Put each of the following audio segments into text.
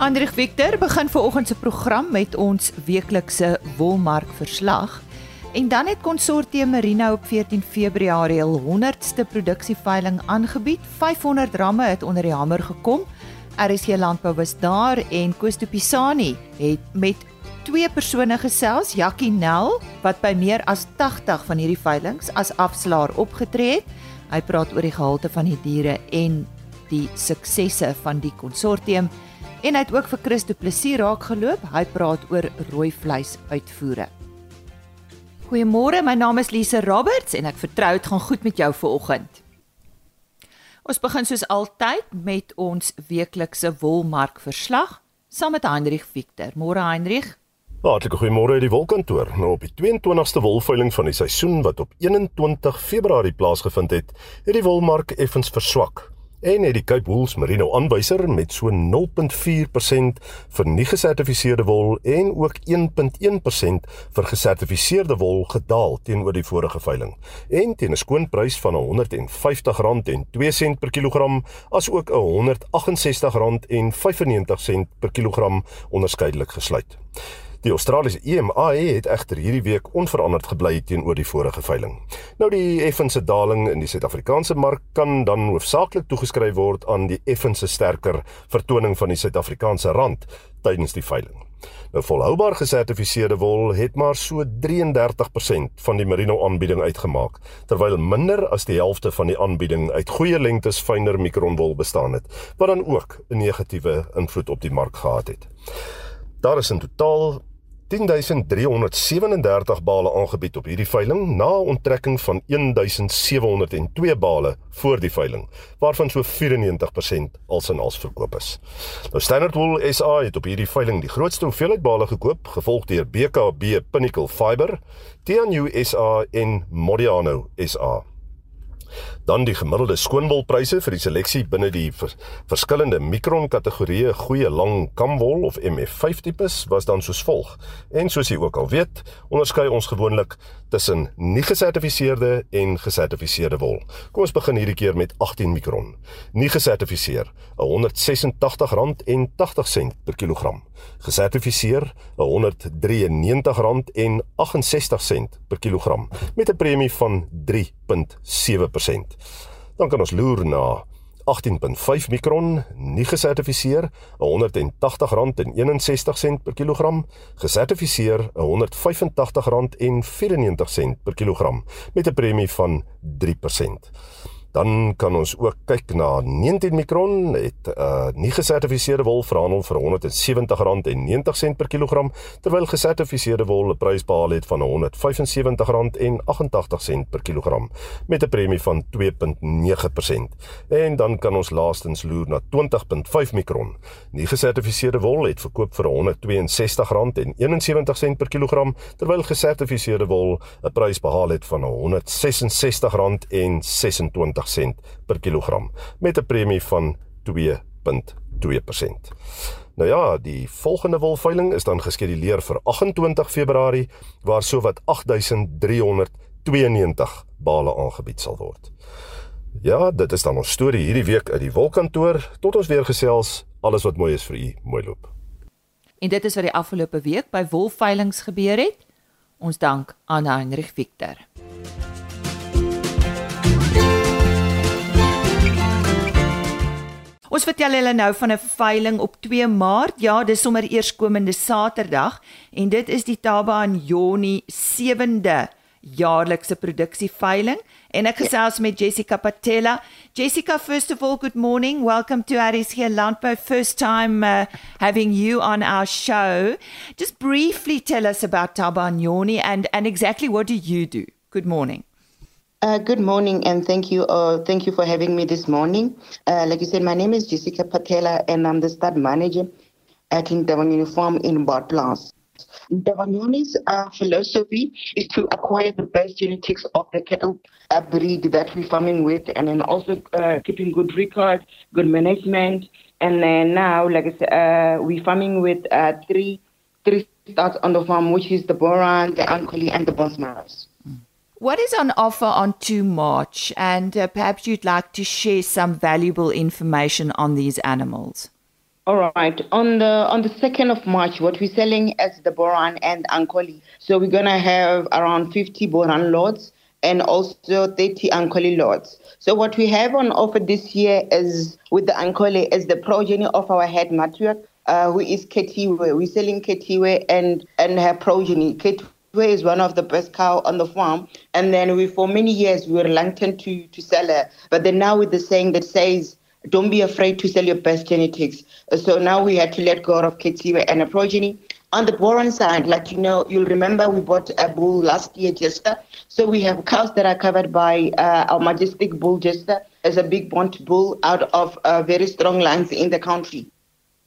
Andrieg Victor begin vanoggend se program met ons weeklikse wolmark verslag. En dan het Consortium Merino op 14 Februarie hul 100ste produksieveiling aangebied. 500 ramme het onder die hamer gekom. RSC Landbou was daar en Koos de Pisani het met twee persone gesels, Jackie Nel wat by meer as 80 van hierdie veilings as afslaer opgetree het. Hy praat oor die gehalte van die diere en die suksesse van die konsortium en hy het ook vir Christo Plessis raak geloop. Hy praat oor rooi vleis uitvoere. Goeiemôre, my naam is Lise Roberts en ek vertrou dit gaan goed met jou vanoggend. Ons begin soos altyd met ons weeklikse wolmark verslag saam met Hendrik Victor. Môre Hendrik. Hartlike goeiemôre uit die wolkantoor. Nou op die 22ste wolveiling van die seisoen wat op 21 Februarie plaasgevind het, het die wolmark effens verswak en het die Cape Wool's Merino aanwyser met so 0.4% vir nie gesertifiseerde wol en ook 1.1% vir gesertifiseerde wol gedaal teenoor die vorige veiling en teen 'n skoonprys van R150.02 per kilogram asook R168.95 per kilogram onderskeidelik gesluit. Die Australiese EMA het egter hierdie week onveranderd gebly teenoor die vorige veiling. Nou die effense daling in die Suid-Afrikaanse mark kan dan hoofsaaklik toegeskryf word aan die effense sterker vertoning van die Suid-Afrikaanse rand tydens die veiling. Nou volhoubaar gesertifiseerde wol het maar so 33% van die merino aanbieding uitgemaak, terwyl minder as die helfte van die aanbieding uit goeie lengtes fynere mikronwol bestaan het, wat dan ook 'n negatiewe invloed op die mark gehad het. Daar is in totaal 10337 bale aangebied op hierdie veiling na onttrekking van 1702 bale voor die veiling waarvan so 94% als en als verkoop is. Nou Standard Wool SA het op hierdie veiling die grootste hoeveelheid bale gekoop, gevolg deur BKB Pinnacle Fiber, TNU SA en Modiano SA. Dan die gemiddelde skoonwolpryse vir die seleksie binne die vers verskillende mikron kategorieë goeie lang kamwol of MF5 tipes was dan soos volg. En soos jy ook al weet, onderskei ons gewoonlik tussen nie gesertifiseerde en gesertifiseerde wol. Kom ons begin hierdie keer met 18 mikron. Nie gesertifiseer, R186.80 per kilogram. Gesertifiseer, R193.68 per kilogram met 'n premie van 3.7%. Dan kan ons loer na 18.5 mikron, nie gesertifiseer, R180.61 per kilogram, gesertifiseer R185.94 per kilogram met 'n premie van 3%. Dan kan ons ook kyk na 19 mikron het uh nie gesertifiseerde wol verhandel vir R170.90 per kilogram terwyl gesertifiseerde wol 'n prys behaal het van R175.88 per kilogram met 'n premie van 2.9%. En dan kan ons laastens loer na 20.5 mikron. Nie gesertifiseerde wol het verkoop vir R162.71 per kilogram terwyl gesertifiseerde wol 'n prys behaal het van R166.26 sent per kilogram met 'n premie van 2.2%. Nou ja, die volgende wolveiling is dan geskeduleer vir 28 Februarie waar sowat 8392 bale aangebied sal word. Ja, dit is dan ons storie hierdie week uit die wolkantoor. Tot ons weer gesels, alles wat mooi is vir u, mooi loop. En dit is wat die afgelope week by wolveilings gebeur het. Ons dank aan Heinrich Victor. Ons vertel julle nou van 'n veiling op 2 Maart. Ja, dis sommer eerskomende Saterdag en dit is die Taba en Joni 7de jaarlikse produksieveiling en ek gesels met Jessica Patella. Jessica, first of all, good morning. Welcome to Aris here Landbou. First time uh, having you on our show. Just briefly tell us about Taba and Joni and and exactly what do you do? Good morning. Uh, good morning, and thank you. Uh, thank you for having me this morning. Uh, like you said, my name is Jessica Patela, and I'm the stud manager at Davan Uniform in Botlas. Davanioni's uh, philosophy is to acquire the best genetics of the cattle breed that we're farming with, and then also uh, keeping good record, good management. And then now, like I said, uh, we're farming with uh, three three studs on the farm, which is the Boran, the Ankoli, and the Bosmaras. What is on offer on 2 March? And uh, perhaps you'd like to share some valuable information on these animals. All right. On the on the second of March, what we're selling is the Boran and Ankoli. So we're gonna have around 50 Boran lots and also 30 Ankoli lots. So what we have on offer this year is with the Ankoli is the progeny of our head matriarch, uh, who is Ketiwe. We're selling Ketiwe and and her progeny. Ketiwe is one of the best cow on the farm, and then we for many years we were reluctant to to sell her. But then now with the saying that says don't be afraid to sell your best genetics. So now we had to let go of Ketiwe and a progeny. On the Boron side, like you know, you'll remember we bought a bull last year, Jester. So we have cows that are covered by uh, our majestic bull Jester as a big bond bull out of uh, very strong lines in the country.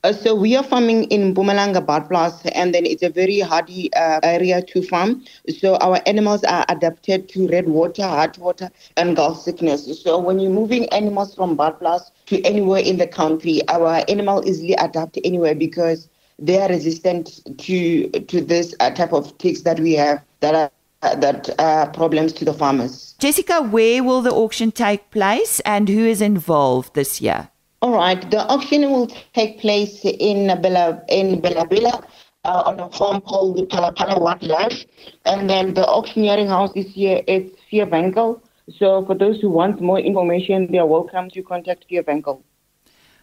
Uh, so we are farming in Bumalanga Badplas, and then it's a very hardy uh, area to farm. So our animals are adapted to red water, hot water, and gulf sickness. So when you're moving animals from Badplas to anywhere in the country, our animal easily adapt anywhere because they are resistant to to this uh, type of ticks that we have that are uh, that are problems to the farmers. Jessica, where will the auction take place and who is involved this year? All right, the auction will take place in Bella in Bella Bella uh, on a farm called the Palapala Wildlife, and then the auctioneering house this year is Vierwinkel. So for those who want more information, they are welcome to contact Vierwinkel.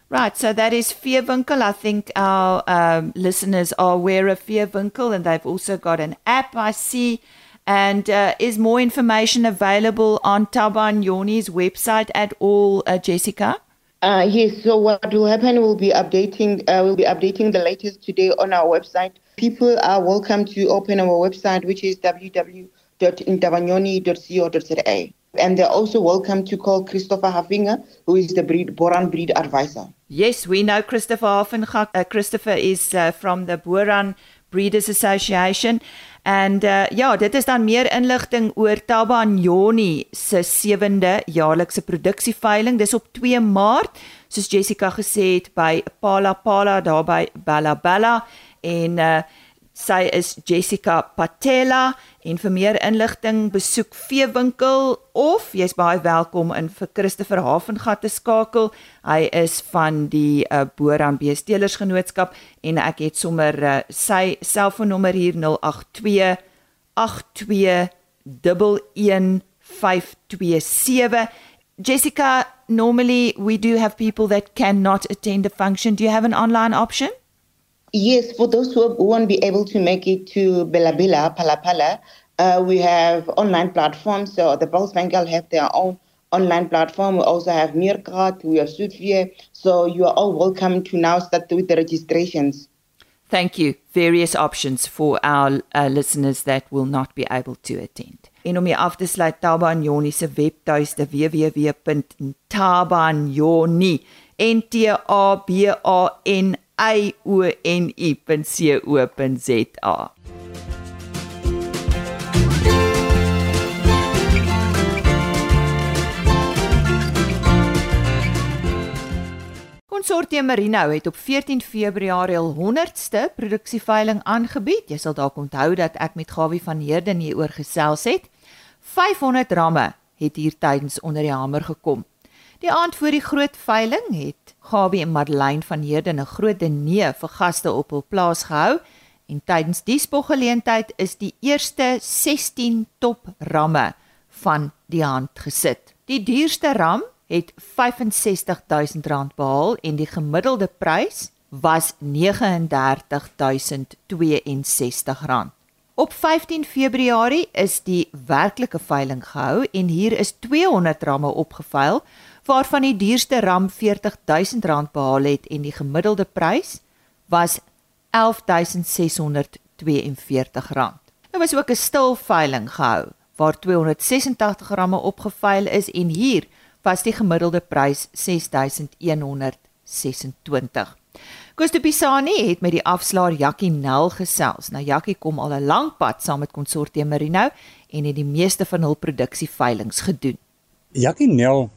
Right, so that is Vierwinkel. I think our um, listeners are aware of Vierwinkel, and they've also got an app. I see. And uh, is more information available on Taban Yoni's website at all, uh, Jessica? Uh, yes. So what will happen? We'll be updating. Uh, we'll be updating the latest today on our website. People are welcome to open our website, which is www.intabanyoni.co.za. And they're also welcome to call Christopher Hafinger, who is the breed Boran breed advisor. Yes, we know Christopher Hafinger. Uh, Christopher is uh, from the Boran Breeders Association. En uh, ja, dit is dan meer inligting oor Tabanyoni se 7de jaarlikse produksieveiling. Dis op 2 Maart, soos Jessica gesê het by Pala Pala daar by Bella Bella en uh, sy is Jessica Patella en vir meer inligting besoek Veewinkel of jy's baie welkom in vir Christopher Havengat te skakel. Hy is van die uh, Boran Beestelers Genootskap en ek het sommer uh, sy selfoonnommer hier 082 82 11527. Jessica, normally we do have people that cannot attend a function. Do you have an online option? Yes, for those who won't be able to make it to Bela Palapala, uh, we have online platforms. So the Pulse Bengal have their own online platform. We also have Meerkat, we have Sudvier. So you are all welcome to now start with the registrations. Thank you. Various options for our uh, listeners that will not be able to attend. En om hier af te sluit Taban Joni se webtuiste www.tabanjoni i o n i.co.za. Consortium Merino het op 14 Februarie al 100ste produksieveiling aangebied. Jy sal dalk onthou dat ek met Gawie van Heerden hieroor gesels het. 500 ramme het hier tydens onder die hamer gekom. Die aand voor die groot veiling het Gawie en Madeleine van Heerden 'n groot diner vir gaste op hul plaas gehou en tydens die spoggeleentheid is die eerste 16 top ramme van die hand gesit. Die duurste ram het R65000 behaal en die gemiddelde prys was R39062. Op 15 Februarie is die werklike veiling gehou en hier is 200 ramme opgeveil waarvan die duurste ram R40000 behaal het en die gemiddelde prys was R11642. Daar was ook 'n stil veiling gehou waar 286 ramme opgeveil is en hier was die gemiddelde prys 6126. Gusto Pisani het met die afslaer Jakkie Nel gesels. Nou Jakkie kom al 'n lang pad saam met Consortium Merino en het die meeste van hul produksie veilinge gedoen. Jakkie Nel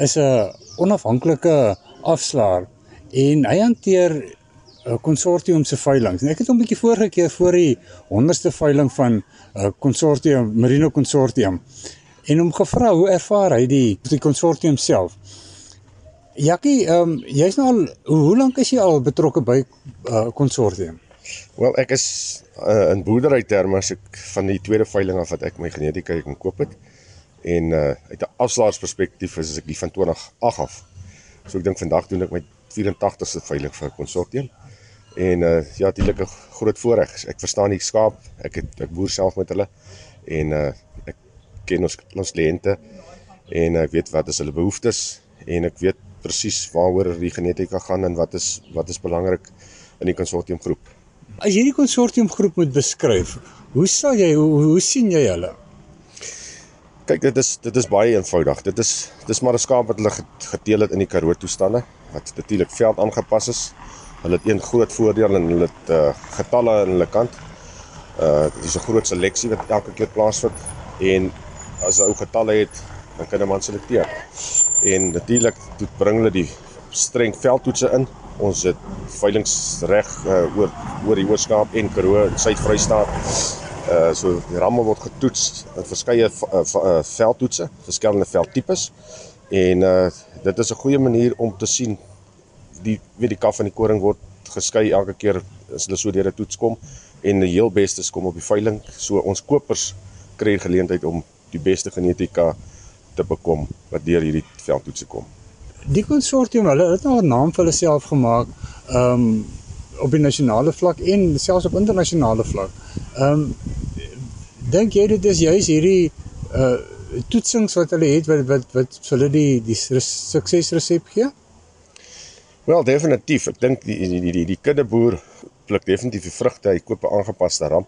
is 'n onafhanklike afslaer en hy hanteer 'n konsortium se veilinge. Ek het hom 'n bietjie vorige keer voor die 100ste veiling van 'n uh, konsortium Merino konsortium en hom gevra hoe ervaar hy die die konsortium self. Jackie, ehm um, jy's nou al hoe lank is jy al betrokke by uh konsortium? Wel, ek is uh, in boerdery terme as ek van die tweede veiling af wat ek my genetika kan koop het. En uh uit 'n afslaarsperspektief is ek die van 2008 af. So ek dink vandag doen ek my 84ste veiling vir 'n konsortium. En uh ja, natuurlik 'n groot voorreg. Ek verstaan die skaap. Ek het ek boer self met hulle en uh ek ken ons ons kliënte en ek weet wat is hulle behoeftes en ek weet presies waaroor die genetika gaan en wat is wat is belangrik in die konsortium groep. As jy die konsortium groep moet beskryf, hoe sal jy hoe, hoe sien jy hulle? Kyk, dit is dit is baie eenvoudig. Dit is dis maar 'n skaap wat hulle geteel het in die Karoo toestande wat natuurlik veld aangepas is. Hulle het een groot voordeel en hulle het uh, getalle aan hulle kant. Uh dit is 'n groot seleksie wat elke keer plaasvind en as 'n ou getalle het, dan kan 'n man selekteer. En natuurlik bring hulle die streng veldtoetse in. Ons het veilingsreg uh, oor oor die Oos-Kaap en Karoo en Suid-Vrystaat. Uh so die ramme word getoets in verskeie uh, uh, veldtoetse, verskillende veldtipes. En uh dit is 'n goeie manier om te sien die weet die kaf en die koring word geskei elke keer as hulle so deur 'n toets kom en die heel bestes kom op die veiling. So ons kopers kry geleentheid om die beste genetika te bekom wat deur hierdie veldtoetse kom. Die konsortium, hulle het nou 'n naam vir hulle self gemaak, ehm um, op die nasionale vlak en selfs op internasionale vlak. Ehm um, dink jy dit is juis hierdie uh toetsings wat hulle het wat wat wat vir hulle die die suksesresep gee? Wel definitief. Ek dink die die die die, die kiddeboer pluk definitief die vrugte. Hy koop 'n aangepaste ram.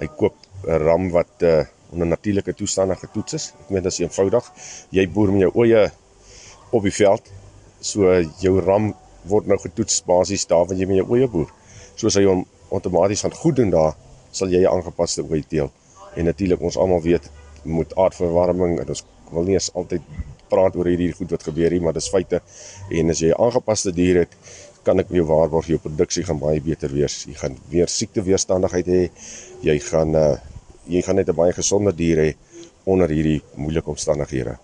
Hy koop 'n ram wat uh onder natuurlike toestande getoets is. Ek meen dit is eenvoudig. Jy boer met jou oeye op die veld. So jou ram word nou getoets basies daar waar jy met jou oeye boer. Soos hy hom outomaties gaan goed doen daar, sal jy 'n aangepaste ooi teel. En natuurlik ons almal weet moet aardverwarming en ons wil nie eens altyd praat oor hierdie goed wat gebeur hier, maar dis feite. En as jy 'n aangepaste dier het, kan ek jou waarborg jou produksie gaan baie beter wees. Jy gaan weer siekteweerstandigheid hê. Jy gaan uh jy gaan net 'n baie gesonde dier hê onder hierdie moeilike omstandighede.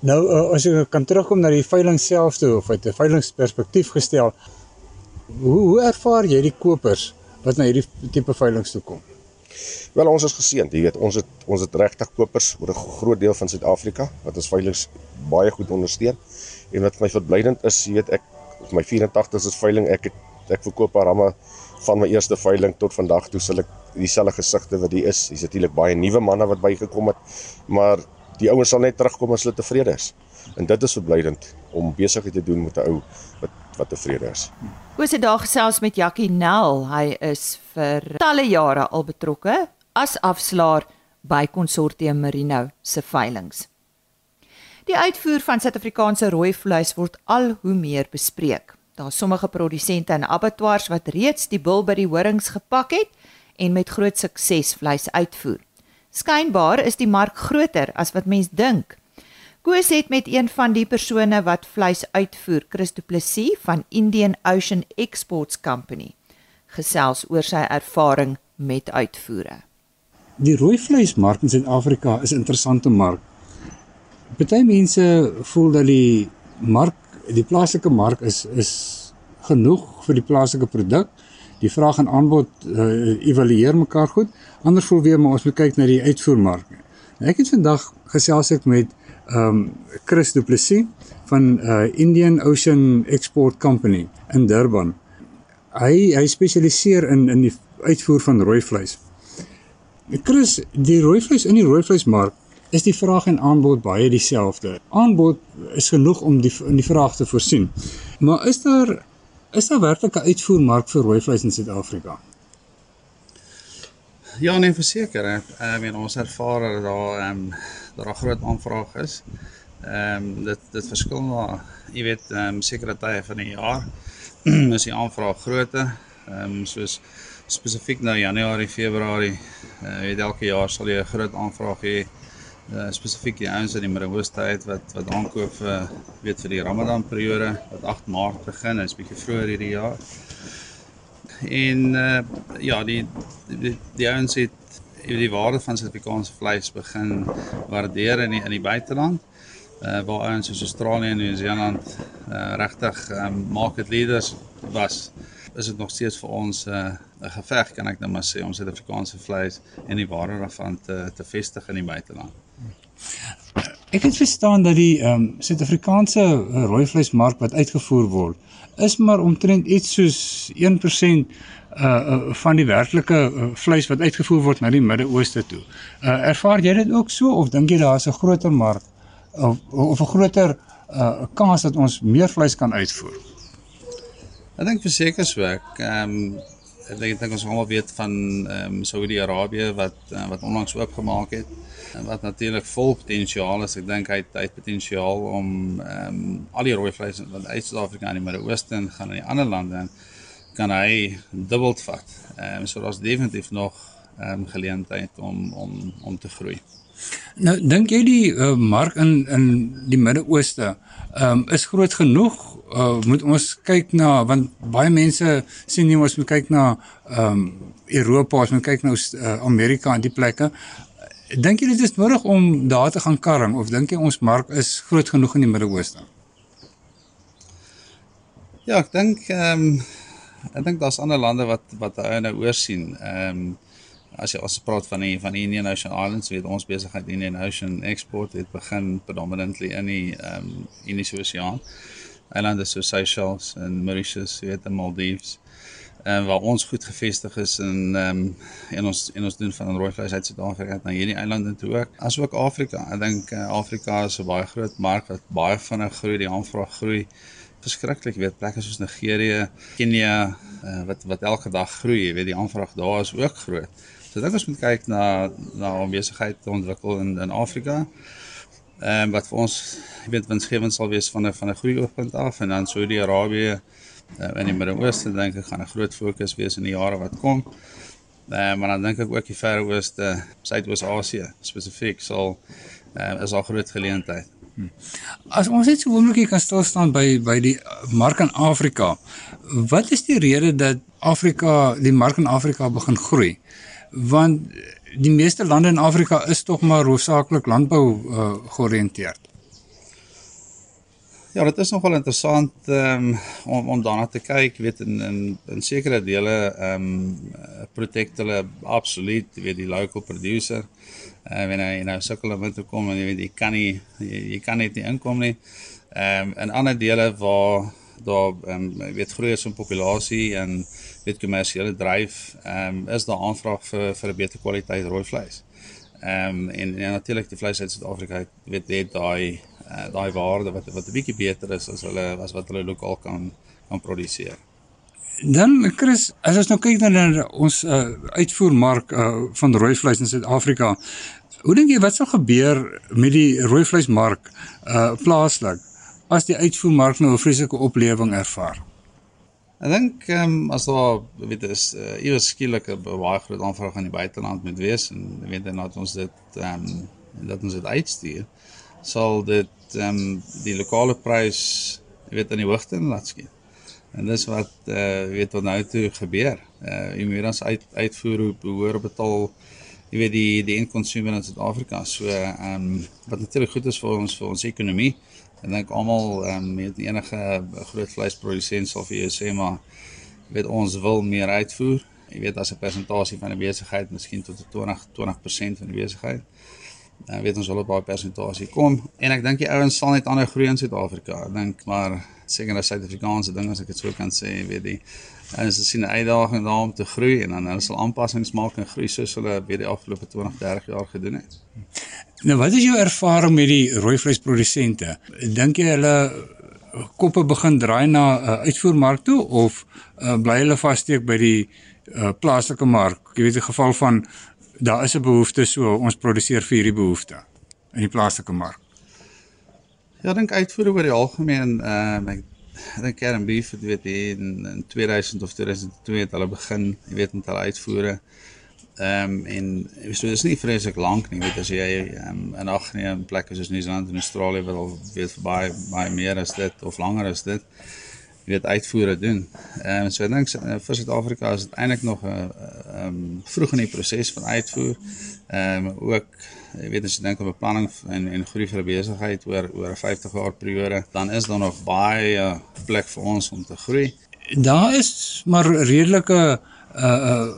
Nou uh, as jy kan terugkom na die veiling self toe of uit 'n veilingsperspektief gestel, hoe hoe ervaar jy die kopers wat na hierdie tipe veilings toe kom? Wel ons is geseënd, jy weet, ons het ons het regtig kopers oor 'n groot deel van Suid-Afrika wat ons veilinge baie goed ondersteun. En wat my verblydend is, jy weet ek my 84 is veiling ek het ek verkoop ramme van my eerste veiling tot vandag toe sal ek dieselfde gesigte wat die is. Dis natuurlik baie nuwe manne wat bygekom het, maar die ouens sal net terugkom as hulle tevrede is. En dit is verblydend om besigheid te doen met 'n ou wat wat tevrede is. Ons het daar gesels met Jackie Nel. Hy is vir talle jare al betrokke as afslaer by Consortium Merino se veilinge. Die uitvoer van Suid-Afrikaanse rooi vleis word al hoe meer bespreek. Daar is sommige produsente en abattoirs wat reeds die bul by die horings gepak het en met groot sukses vleis uitvoer. Skynbaar is die mark groter as wat mens dink. Koos het met een van die persone wat vleis uitvoer, Chris Du Plessis van Indian Ocean Exports Company, gesels oor sy ervaring met uitvoere. Die rooi vleismark in Suid-Afrika is 'n interessante mark. Party mense voel dat die mark, die plaaslike mark is is genoeg vir die plaaslike produk. Die vraag en aanbod uh, evalueer mekaar goed. Ander voel weer maar ons moet kyk na die uitvoermark. Ek het vandag gesels ek met ehm um, Chris Du Plessis van uh, Indian Ocean Export Company in Durban. Hy hy spesialiseer in in die uitvoer van rooi vleis. Chris, die rooi vleis in die rooi vleismark is die vraag en aanbod baie dieselfde. Aanbod is genoeg om die in die vraag te voorsien. Maar is daar is daar werklik 'n uitvoermark vir rooi vleis in Suid-Afrika? Ja, nee, verseker. Ek meen ons ervaar dat daar ehm um, daar groot aanvraag is. Ehm um, dit dit verskil maar, jy weet, ehm um, sekere tye van die jaar is die aanvraag groter. Ehm um, soos spesifiek nou Januarie, Februarie, uh, weet elke jaar sal jy 'n groot aanvraag hê uh, spesifiek die ouens in die Midde-Ooste uit wat wat aankoop vir weet vir die Ramadan periode wat 8 Maart begin, is bietjie vroeër hierdie jaar. En uh, ja, die die, ouens het die waarde van Suid-Afrikaanse vleis begin waardeer in die, in die buiteland. uh waar ons soos Australië en Nieu-Seeland uh regtig um, market leaders was is dit nog steeds vir ons 'n uh, geveg kan ek nou maar sê om Suid-Afrikaanse vleis en die waarde daarvan te te vestig in die buiteland. Ek het verstaan dat die ehm um, Suid-Afrikaanse rooi vleismark wat uitgevoer word is maar omtrent iets soos 1% uh, uh van die werklike uh, vleis wat uitgevoer word na die Midde-Ooste toe. Uh ervaar jy dit ook so of dink jy daar is 'n groter mark of of 'n groter uh kans dat ons meer vleis kan uitvoer? Ek dink verseker so ek ehm um, ek dink, dink ons almal weet van ehm um, Saudi-Arabië wat uh, wat onlangs oopgemaak het en wat natuurlik vol potensiaal is. Ek dink hy het, hy het potensiaal om ehm um, al die rooi vleis wat uit Suid-Afrika in die Midde-Ooste gaan in die ander lande en kan hy dubbel vat. Ehm um, so daar's definitief nog ehm um, geleentheid om om om te groei. Nou dink jy die uh, mark in in die Midde-Ooste um, is groot genoeg uh, moet ons kyk na want baie mense sien nie ons moet kyk na ehm um, Europa, ons moet kyk na uh, Amerika en die plekke. Dink jy dit is nodig om daar te gaan karring of dink jy ons mark is groot genoeg in die Midde-Ooste? Ja, ek dink ehm um, ek dink daar's ander lande wat wat hy nou oorsien. Ehm um, as jy as praat van die van die Indian Ocean Islands, weet ons besigheid Indian Ocean Export het begin predominantly in die ehm um, Indiese Oseaan eilande soos Seychelles en Mauritius, jy weet, en Maldives. Uh, waar ons goed gevestig is in ehm um, en ons en ons doen van rooi vleis uit Suid-Afrika na hierdie eilande toe ook. Asook Afrika. Ek dink uh, Afrika is 'n baie groot mark wat baie vinnig groei, die aanvraag groei verskriklik, weet plekke soos Nigerië, Kenia uh, wat wat elke dag groei, jy weet die aanvraag daar is ook groot. So dit ons moet kyk na na om besigheid ontwikkel in in Afrika ehm um, wat vir ons jy weet winsgewend sal wees van 'n van 'n groei oogpunt af en dan Saudi-Arabië uh, in die Midde-Ooste dink ek gaan 'n groot fokus wees in die jare wat kom. Ehm uh, maar dan dink ek ook die Verre Ooste, Suidoos-Asië spesifiek sal uh, is al groot geleentheid. Hmm. As ons net so oomblikkie kan stil staan by by die mark in Afrika. Wat is die rede dat Afrika die mark in Afrika begin groei? Want die meeste lande in Afrika is tog maar hoofsaaklik landbou uh, georiënteerd. Ja, dit is nogal interessant um, om om daarna te kyk, weet in in, in sekere dele ehm um, protect hulle absoluut, weet die local producer. Uh, wanneer jy nou sukkel om te kom en jy weet jy kan nie jy, jy kan net nie inkom nie. Ehm um, in ander dele waar daar ehm um, weet groei is 'n populasie en weet kommersiële dryf, ehm um, is daar aanvraag vir vir 'n beter kwaliteit rooi vleis. Ehm um, en, en natuurlik die vleis uit Suid-Afrika weet dit daai uh, daai waarde wat wat 'n bietjie beter is as hulle as wat hulle lokaal kan kan produseer. Dan Chris, as ons nou kyk na ons uh, uitvoermark uh, van rooi vleis in Suid-Afrika, hoe dink jy wat sal gebeur met die rooi vleismark uh plaaslik? As die uitvoermark nou 'n vreeslike oplewing ervaar? Ek dink ehm um, as daar weet is uh, iewers skielik 'n baie groot aanvraag aan die buiteland moet wees en weet dan dat ons dit ehm um, dat ons dit uitstuur sal dit ehm um, die lokale prys weet aan die hoogte laat skiet. En dis wat eh uh, weet wat nou toe gebeur. Eh uh, ons uit uitvoer hoe behoor betaal jy weet die die eindkonsument in Suid-Afrika. So ehm um, wat natuurlik goed is vir ons vir ons ekonomie. Ek dink almal ehm um, met enige groot vleisprodusent sal vir jou sê maar weet ons wil meer uitvoer. Jy weet as 'n persentasie van 'n besigheid miskien tot 20 20% van die besigheid. Dan weet ons wel op baie persentasie kom en ek dink die ouens sal net ander groei in Suid-Afrika. Ek dink maar seker dat Suid-Afrikaanse ding as ek dit sou kan sê, weet jy, en jy sien 'n uitdaging daar om te groei en dan hulle sal aanpassings maak en groei soos hulle weet die afgelope 20, 30 jaar gedoen het. Nou wat is jou ervaring met die rooi vleisprodusente? Dink jy hulle koppe begin draai na 'n uh, uitvoermark toe of uh, bly hulle vassteek by die uh, plaaslike mark? Jy weet in geval van daar is 'n behoefte so ons produseer vir hierdie behoefte in die plaaslike mark. Ja, ek dink uitvoere oor die algemeen ehm uh, ek ek dink Karen Beef het weet in, in 2000 of 2002 het hulle begin, jy weet met hulle uitvoere. Ehm um, en so dis nie vreeslik lank nie, weet as jy um, in ag neem plekke soos Nieu-Seeland en Australië wat al weet vir baie baie meer as dit of langer as dit. weet uitvoere doen. Ehm um, so ek dink vir Suid-Afrika is dit eintlik nog 'n ehm um, vroeg in die proses van uitvoer. Ehm um, ook jy weet as jy dink aan beplanning en en groei vir 'n besigheid oor oor 'n 50 jaar periode, dan is daar nog baie uh, plek vir ons om te groei. Daar is maar redelike uh uh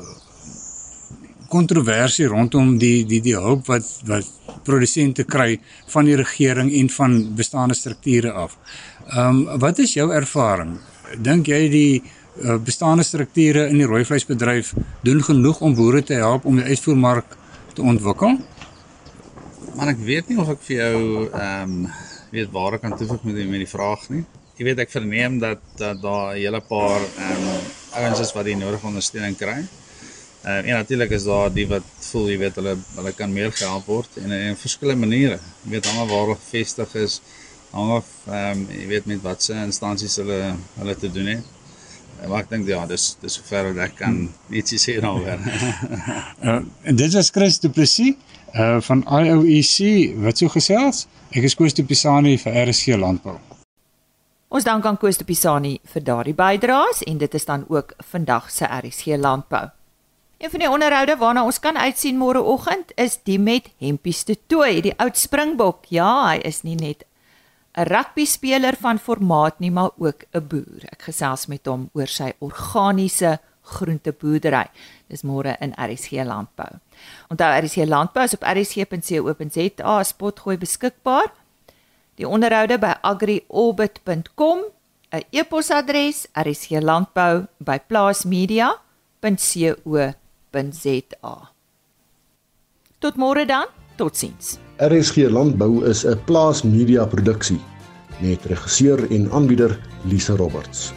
kontroversie rondom die die die hulp wat wat produsente kry van die regering en van bestaande strukture af. Ehm um, wat is jou ervaring? Dink jy die uh, bestaande strukture in die rooi vleisbedryf doen genoeg om boere te help om die uitvoermark te ontwikkel? Maar ek weet nie of ek vir jou ehm um, weet waar ek kan toevoeg met die, met die vraag nie. Jy weet ek verneem dat dat daar 'n hele paar ehm um, ouens is wat die nodige ondersteuning kry. Ehm uh, en natuurlik is daar die wat voel jy weet hulle hulle kan meer gehelp word en in verskillende maniere. Jy weet almal waar hulle gevestig is hang af ehm um, jy weet met watse instansies hulle hulle te doen het. En maar ek dink ja, dis dis sover wat ek kan ietsie sê daaroor. uh, en dit is Chris Du Plessis uh van IOEC wat so gesels. Ek is Koos Du Pisani vir RSG Landbou. Ons dank aan Koos Du Pisani vir daardie bydraes en dit is dan ook vandag se RSG Landbou. Een van die onderhoude waarna ons kan uitsien môreoggend is die met Hempies te Tooi, die oud Springbok. Ja, hy is nie net 'n rugby speler van formaat nie, maar ook 'n boer. Ek gesels met hom oor sy organiese groenteboerdery. Dis môre in RSG Landbou. Onthou RSG Landbou is op rsg.co.za spotgooi beskikbaar. Die onderhoude by agriorbit.com, 'n e-posadres rsglandbou@plaasmedia.co.za. Tot môre dan. Totsiens. RSG Landbou is 'n plaas media produksie met regisseur en aanbieder Lisa Roberts.